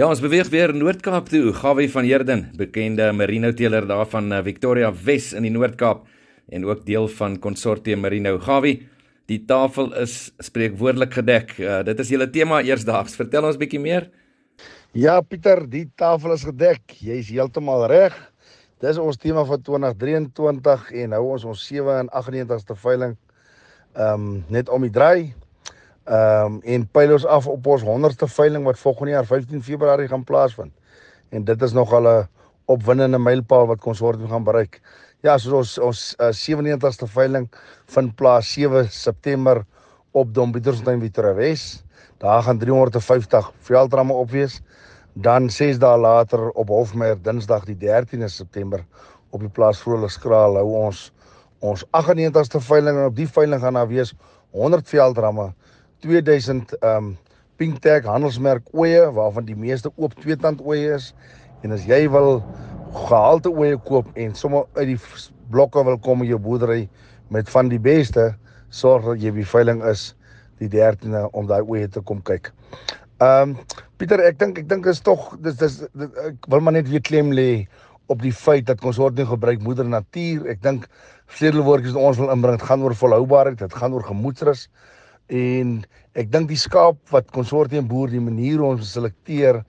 Ja, ons beweeg weer Noord-Kaap toe. Gawie van Heerden, bekende merino teeler daar van eh, Victoria Wes in die Noord-Kaap en ook deel van Consortium Merino. Gawie, die tafel is spreekwoordelik gedek. Uh, dit is julle tema eersdaags. Vertel ons bietjie meer. Ja, Pieter, die tafel is gedek. Jy's heeltemal reg. Dis ons tema vir 2023 en nou ons ons 97ste veiling ehm um, net om die draai. Ehm um, en pyl ons af op ons 100ste veiling wat volgende jaar 15 Februarie gaan plaasvind. En dit is nog al 'n opwindende mylpaal wat konsortium gaan bereik. Ja, so ons ons uh, 97ste veiling vind plaas 7 September op Dombietersfontein Victoria Wes. Daar gaan 350 veldramme op wees. Dan 6 dae later op Hofmeyer Dinsdag die 13de September op die plaas Vrolikskraal hou ons ons 98ste veiling en op die veiling gaan daar wees 100 veldramme, 2000 ehm um, Pink Tag handelsmerk oeye waarvan die meeste oop tweetand oeye is en as jy wil gehalte oeye koop en sommer uit die blokke wil kom in jou boerdery met van die beste sorg dat jy by veiling is die 13de om daai oeye te kom kyk. Ehm um, Pieter, ek dink ek dink is tog dis dis ek wil maar net weer klem lê op die feit dat ons word nie gebruik moeder natuur. Ek dink vleuelwoordjies wat ons wil inbring, dit gaan oor volhoubaarheid, dit gaan oor gemoedsrus. En ek dink die skaap wat konsortium boer die manier hoe ons selekteer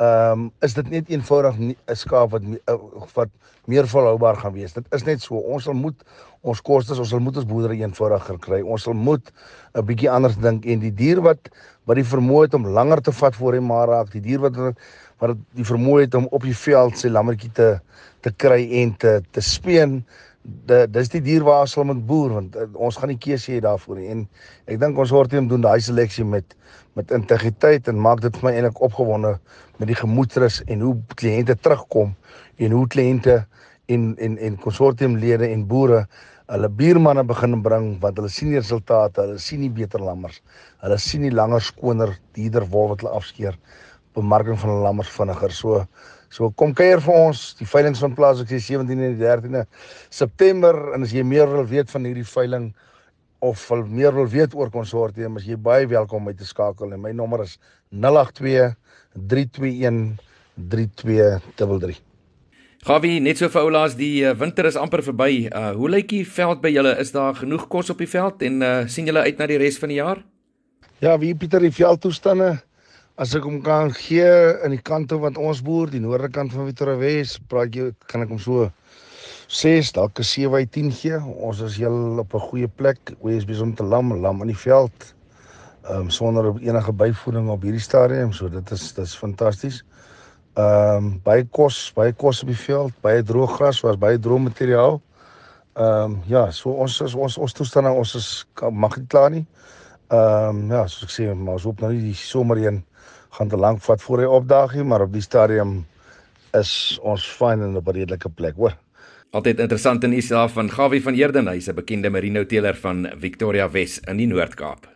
ehm um, is dit net eenvoudig 'n skaap wat uh, wat meer volhoubaar gaan wees. Dit is net so. Ons sal moet ons kostes, ons sal moet ons boerdery eenvoudiger kry. Ons sal moet 'n bietjie anders dink en die dier wat wat die vermoë het om langer te vat voor hy maar raak, die dier wat wat die vermoë het om op die veld sy lammetjie te te kry en te te speen dit dis die dier waar ons sal moet boer want uh, ons gaan nie keuse hê daarvoor nie. En ek dink ons hoort hom doen daai seleksie met met integriteit en maak dit vir my eintlik opgewonde met die gemoedsrus en hoe kliënte terugkom en hoe kliënte en en en konsortiumlede en boere hulle buurmanne begin bring want hulle sien die resultate hulle sien nie beter lammers hulle sien nie langer skoner dierder wol wat hulle afskeer bemarking van lammers vinniger so So kom kuier vir ons die veiling van plaas ek sê 17 en 13de September en as jy meer wil weet van hierdie veiling of wil meer wil weet oor konsortium as jy baie welkom om my te skakel en my nommer is 082 321 3233. Gawie, net so vir oulaas, die uh, winter is amper verby. Uh hoe lyk die veld by julle? Is daar genoeg kos op die veld en uh sien julle uit na die res van die jaar? Ja, wie Pieter, die veldtoestande As ek hom kan gee in die kante wat ons boer, die noorde kant van Victoria Wes, praat jy kan ek hom so 6 dalk 'n 7 uit 10 gee. Ons is heel op 'n goeie plek. Wees besig om te lam, lam in die veld. Ehm um, sonder enige byvoeding op hierdie stadium, so dit is dit is fantasties. Ehm um, baie kos, baie kos op die veld, baie droë gras, was baie droë materiaal. Ehm um, ja, so ons is ons ons toestande ons is mag nie klaar nie. Ehm um, ja, soos ek sê, ons hoop nou nie die somer heen gaan te lank vat voor hy opdaag nie, maar op die stadium is ons fyn in 'n redelike plek, hoor. Altyd interessant in Israel van Gawie van Heerden, hy's 'n bekende merino teeler van Victoria Wes in die Noord-Kaap.